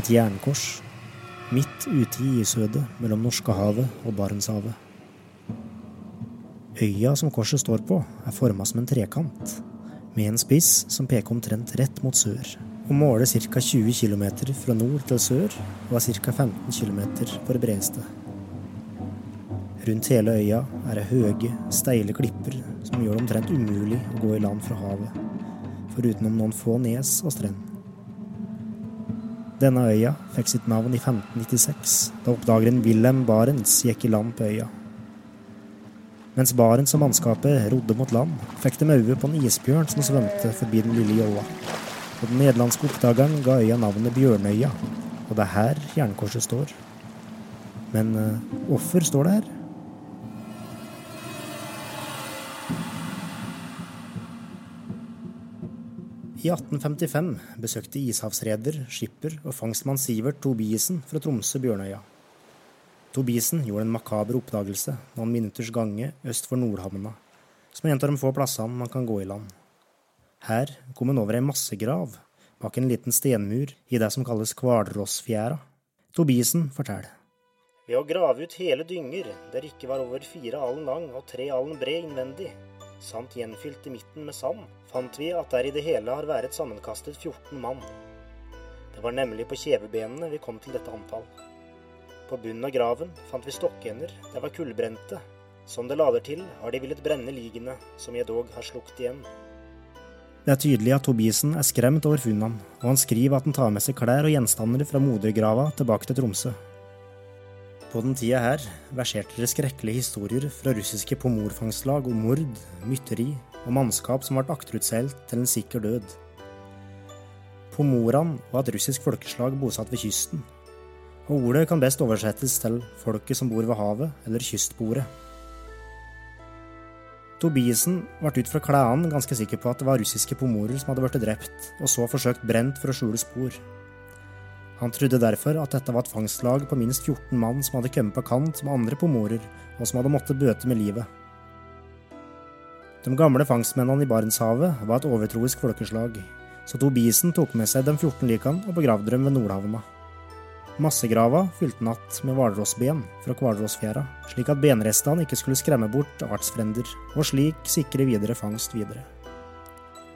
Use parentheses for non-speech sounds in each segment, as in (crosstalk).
Et jernkors midt ute i isødet mellom Norskehavet og Barentshavet. Øya som korset står på, er forma som en trekant, med en spiss som peker omtrent rett mot sør, og måler ca. 20 km fra nord til sør og er ca. 15 km på det bredeste. Rundt hele øya er det høye, steile klipper som gjør det omtrent umulig å gå i land fra havet, forutenom noen få nes og strend. Denne øya fikk sitt navn i 1596, da oppdageren Wilhelm Barents gikk i land på øya. Mens Barents og mannskapet rodde mot land, fikk de øye på en isbjørn som svømte forbi den lille jolla. Og den nederlandske oppdageren ga øya navnet Bjørnøya, og det er her jernkorset står. Men hvorfor står det her? I 1855 besøkte ishavsreder, skipper og fangstmann Sivert Tobiesen fra Tromsø-Bjørnøya. Tobiesen gjorde en makaber oppdagelse noen minutters gange øst for Nordhamna, som er en av de få plassene man kan gå i land. Her kom han over ei massegrav bak en liten stenmur i det som kalles Kvalrossfjæra. Tobiesen forteller. Ved å grave ut hele dynger der ikke var over fire alen lang og tre alen bred innvendig, samt gjenfylt i midten med sand, fant vi at der i det hele har vært sammenkastet 14 mann. Det var nemlig på kjevebenene vi kom til dette antall. På bunnen av graven fant vi stokkender, det var kullbrente. Som det lader til, har de villet brenne ligene, som jeg dog har slukt igjen. Det er tydelig at Tobisen er skremt over funnene, og han skriver at han tar med seg klær og gjenstander fra modergrava tilbake til Tromsø. På den tida her verserte det skrekkelige historier fra russiske pomorfangstlag om mord, mytteri og mannskap som ble akterutseilt til en sikker død. Pomoran var et russisk folkeslag bosatt ved kysten, og ordet kan best oversettes til folket som bor ved havet, eller kystboere. Tobiesen ble ut fra klærne ganske sikker på at det var russiske pomorer som hadde blitt drept, og så forsøkt brent for å skjule spor. Han trodde derfor at dette var et fangstlag på minst 14 mann som hadde kommet på kant med andre pomorer, og som hadde måttet bøte med livet. De gamle fangstmennene i Barentshavet var et overtroisk folkeslag, så Tobisen tok med seg de 14 likene og begravde dem ved Nordhavna. Massegrava fylte han att med hvalrossben fra hvalrossfjæra, slik at benrestene ikke skulle skremme bort artsfrender, og slik sikre videre fangst videre.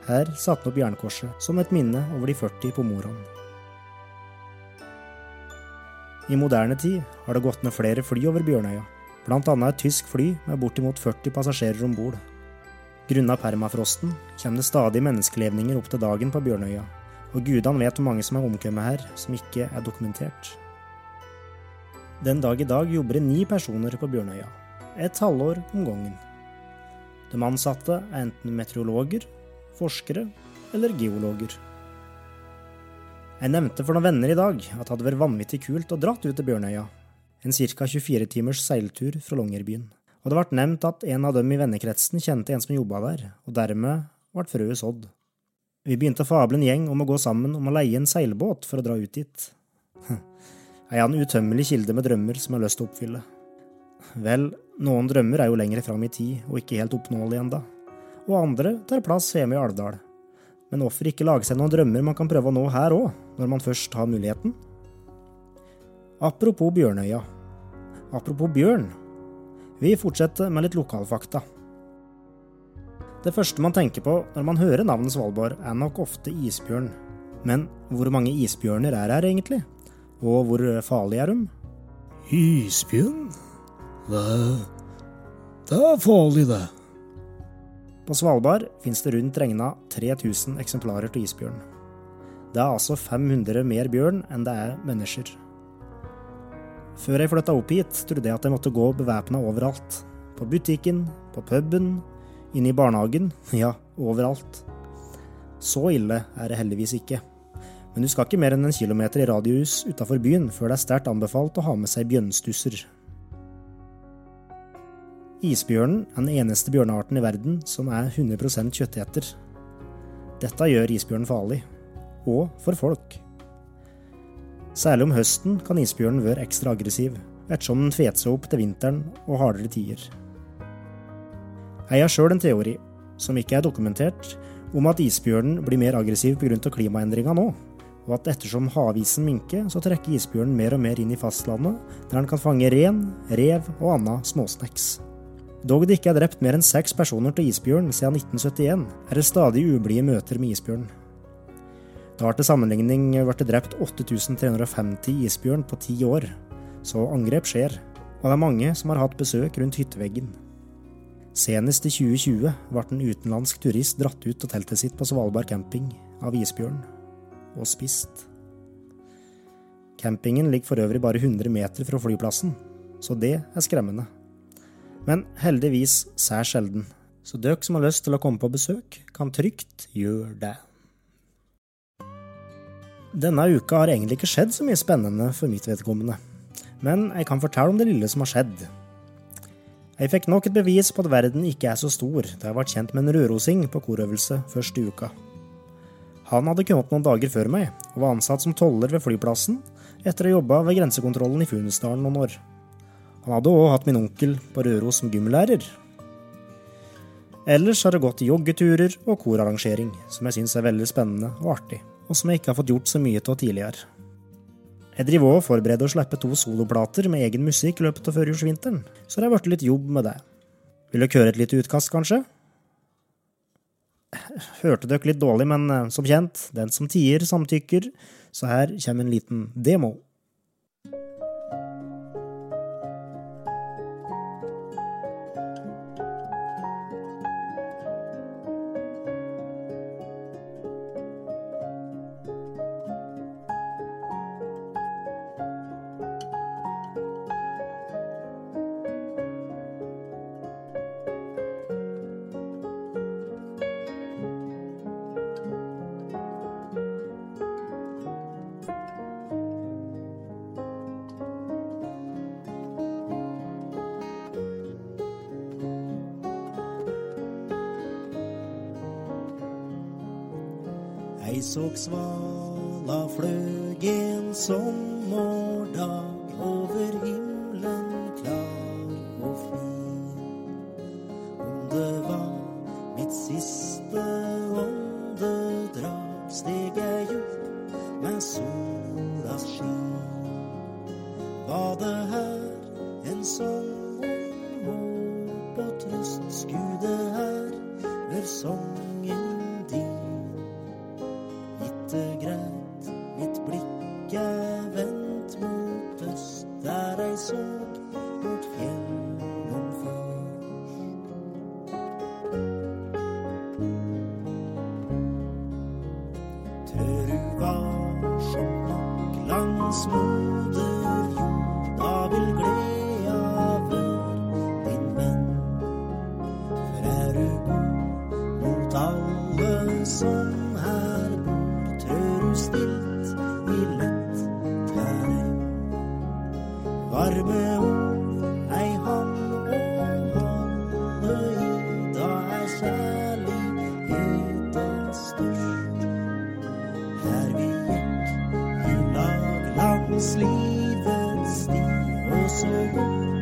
Her satte han opp jernkorset som et minne over de 40 pomorene. I moderne tid har det gått ned flere fly over Bjørnøya, bl.a. et tysk fly med bortimot 40 passasjerer om bord. Grunnet permafrosten kommer det stadig menneskelevninger opp til dagen på Bjørnøya, og gudene vet hvor mange som er omkommet her som ikke er dokumentert. Den dag i dag jobber det ni personer på Bjørnøya, et halvår om gangen. De ansatte er enten meteorologer, forskere eller geologer. Jeg nevnte for noen venner i dag at det hadde vært vanvittig kult å dratt ut til Bjørnøya, en ca. 24 timers seiltur fra Longyearbyen. Og det ble nevnt at en av dem i vennekretsen kjente en som jobba der, og dermed ble frøet sådd. Vi begynte å fable en gjeng om å gå sammen om å leie en seilbåt for å dra ut dit. Jeg har en utømmelig kilde med drømmer som jeg har lyst til å oppfylle. Vel, noen drømmer er jo lenger fram i tid og ikke helt oppnåelige enda, og andre tar plass hjemme i Alvdal. Men hvorfor ikke lage seg noen drømmer man kan prøve å nå her òg, når man først har muligheten? Apropos Bjørnøya. Apropos bjørn. Vi fortsetter med litt lokalfakta. Det første man tenker på når man hører navnet Svalbard, er nok ofte isbjørn. Men hvor mange isbjørner er her egentlig? Og hvor farlig er de? Isbjørn? Det, det er farlig, det. På Svalbard finnes det rundt regna 3000 eksemplarer til isbjørn. Det er altså 500 mer bjørn enn det er mennesker. Før jeg flytta opp hit, trodde jeg at jeg måtte gå bevæpna overalt. På butikken, på puben, inne i barnehagen, (laughs) ja, overalt. Så ille er det heldigvis ikke. Men du skal ikke mer enn en kilometer i radius utafor byen før det er sterkt anbefalt å ha med seg bjørnstusser. Isbjørnen er den eneste bjørnearten i verden som er 100% kjøtteter. Dette gjør isbjørnen farlig, og for folk. Særlig om høsten kan isbjørnen være ekstra aggressiv, ettersom den feter seg opp til vinteren og hardere tider. Jeg har sjøl en teori, som ikke er dokumentert, om at isbjørnen blir mer aggressiv pga. klimaendringa nå, og at ettersom havisen minker, så trekker isbjørnen mer og mer inn i fastlandet, der den kan fange ren, rev og anna småsnacks. Dog det ikke er drept mer enn seks personer til isbjørn siden 1971, er det stadig ublide møter med isbjørn. Det har til sammenligning blitt drept 8350 isbjørn på ti år, så angrep skjer, og det er mange som har hatt besøk rundt hytteveggen. Senest i 2020 ble en utenlandsk turist dratt ut av teltet sitt på Svalbard camping av isbjørn, og spist. Campingen ligger for øvrig bare 100 meter fra flyplassen, så det er skremmende. Men heldigvis sær sjelden, så dere som har lyst til å komme på besøk, kan trygt gjøre det. Denne uka har egentlig ikke skjedd så mye spennende for mitt vedkommende, men jeg kan fortelle om det lille som har skjedd. Jeg fikk nok et bevis på at verden ikke er så stor, da jeg ble kjent med en rødrosing på korøvelse første uka. Han hadde kommet noen dager før meg, og var ansatt som toller ved flyplassen etter å ha jobba ved grensekontrollen i Funesdalen noen år. Han hadde òg hatt min onkel på Røros som gymlærer. Ellers har det gått joggeturer og korarrangering, som jeg syns er veldig spennende og artig, og som jeg ikke har fått gjort så mye av tidligere. Jeg driver òg og forbereder å slippe to soloplater med egen musikk i løpet av førjulsvinteren, så det har blitt litt jobb med det. Vil dere høre et lite utkast, kanskje? Hørte dere litt dårlig, men eh, som kjent, den som tier, samtykker, så her kommer en liten demo. Ei så svala fløg en sommerdag over himmelen klar og fin. Om det var mitt siste åndedrag, steg jeg opp med solas skinn. Var det her en sang om håp og trøst, skulle det her være sangen livets sti, og så opp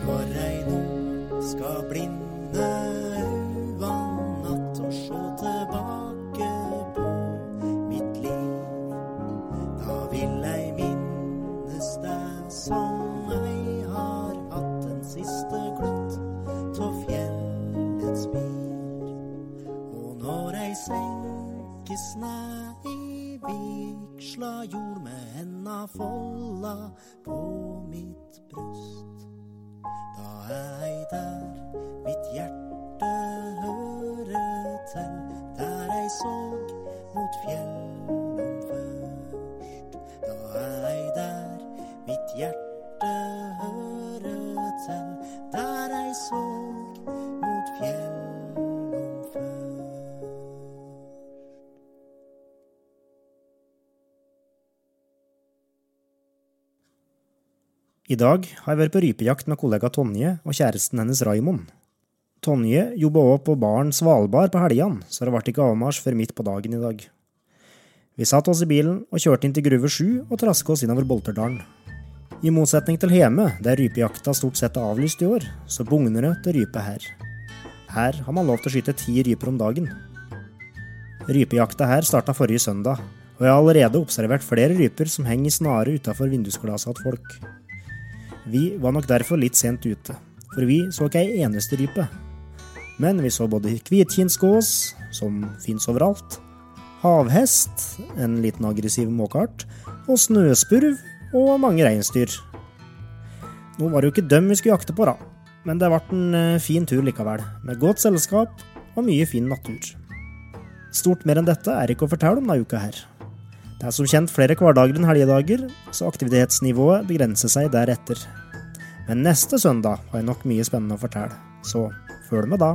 For ei nå skal blinde augan natt og sjå tilbake på mitt liv. Da vil ei minnes deg som ei har hatt den siste gløtt tå fjellets bir. Og når ei senkes ned i vigsla jord med henda folda på mitt bryst. Da er ei der mitt hjerte hører til, der ei såg mot fjellet først. Da er ei der mitt hjerte I dag har jeg vært på rypejakt med kollega Tonje og kjæresten hennes Raimond. Tonje jobba òg på baren Svalbard på helgene, så det ble ikke avmarsj før midt på dagen i dag. Vi satte oss i bilen og kjørte inn til Gruve 7 og traska oss innover Bolterdalen. I motsetning til hjemme, der rypejakta stort sett er avlyst i år, så bugner det til rype her. Her har man lov til å skyte ti ryper om dagen. Rypejakta her starta forrige søndag, og jeg har allerede observert flere ryper som henger i snare utafor vindusglasset til folk. Vi var nok derfor litt sent ute, for vi så ikke ei eneste rype. Men vi så både hvitkinnsgås, som fins overalt, havhest, en liten aggressiv måkeart, og snøspurv og mange reinsdyr. Nå var det jo ikke dem vi skulle jakte på, da, men det ble en eh, fin tur likevel, med godt selskap og mye fin natur. Stort mer enn dette er ikke å fortelle om denne uka her. Det er som kjent flere hverdager enn helgedager, så aktivitetsnivået begrenser seg deretter. Men neste søndag har jeg nok mye spennende å fortelle, så følg med da.